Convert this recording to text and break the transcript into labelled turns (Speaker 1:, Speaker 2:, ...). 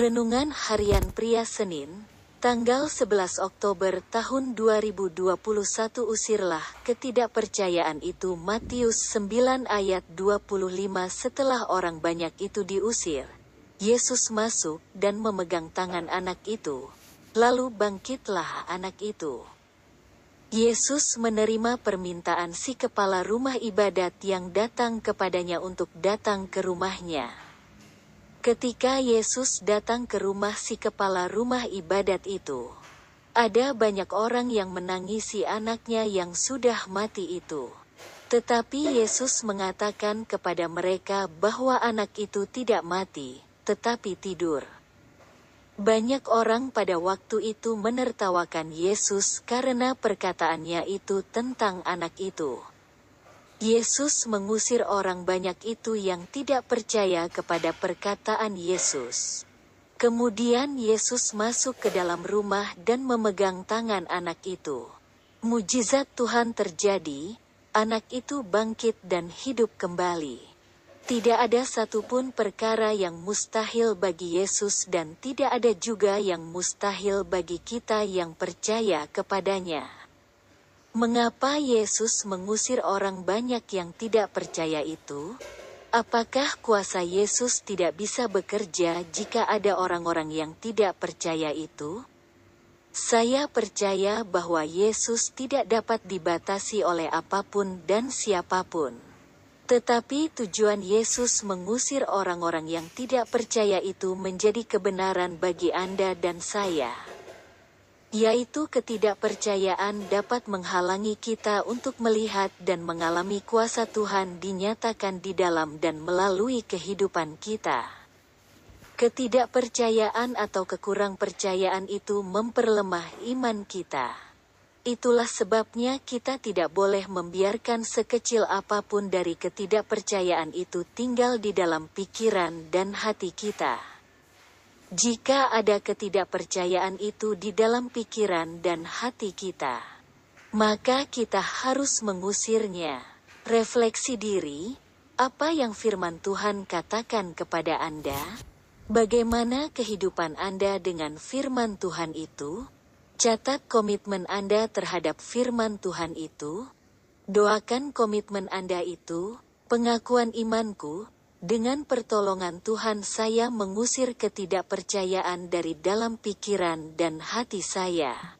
Speaker 1: Renungan Harian Pria Senin, tanggal 11 Oktober tahun 2021 Usirlah ketidakpercayaan itu Matius 9 ayat 25 Setelah orang banyak itu diusir, Yesus masuk dan memegang tangan anak itu. Lalu bangkitlah anak itu. Yesus menerima permintaan si kepala rumah ibadat yang datang kepadanya untuk datang ke rumahnya. Ketika Yesus datang ke rumah si kepala rumah ibadat itu, ada banyak orang yang menangisi anaknya yang sudah mati itu. Tetapi Yesus mengatakan kepada mereka bahwa anak itu tidak mati, tetapi tidur. Banyak orang pada waktu itu menertawakan Yesus karena perkataannya itu tentang anak itu. Yesus mengusir orang banyak itu yang tidak percaya kepada perkataan Yesus. Kemudian Yesus masuk ke dalam rumah dan memegang tangan anak itu. Mujizat Tuhan terjadi, anak itu bangkit dan hidup kembali. Tidak ada satupun perkara yang mustahil bagi Yesus dan tidak ada juga yang mustahil bagi kita yang percaya kepadanya. Mengapa Yesus mengusir orang banyak yang tidak percaya itu? Apakah kuasa Yesus tidak bisa bekerja jika ada orang-orang yang tidak percaya itu? Saya percaya bahwa Yesus tidak dapat dibatasi oleh apa pun dan siapa pun. Tetapi tujuan Yesus mengusir orang-orang yang tidak percaya itu menjadi kebenaran bagi Anda dan saya yaitu ketidakpercayaan dapat menghalangi kita untuk melihat dan mengalami kuasa Tuhan dinyatakan di dalam dan melalui kehidupan kita. Ketidakpercayaan atau kekurang percayaan itu memperlemah iman kita. Itulah sebabnya kita tidak boleh membiarkan sekecil apa pun dari ketidakpercayaan itu tinggal di dalam pikiran dan hati kita. Jika ada ketidakpercayaan itu di dalam pikiran dan hati kita, maka kita harus mengusirnya. Refleksi diri, apa yang firman Tuhan katakan kepada Anda? Bagaimana kehidupan Anda dengan firman Tuhan itu? Catat komitmen Anda terhadap firman Tuhan itu. Doakan komitmen Anda itu, pengakuan imanku, dengan pertolongan Tuhan saya mengusir ketidakpercayaan dari dalam pikiran dan hati saya.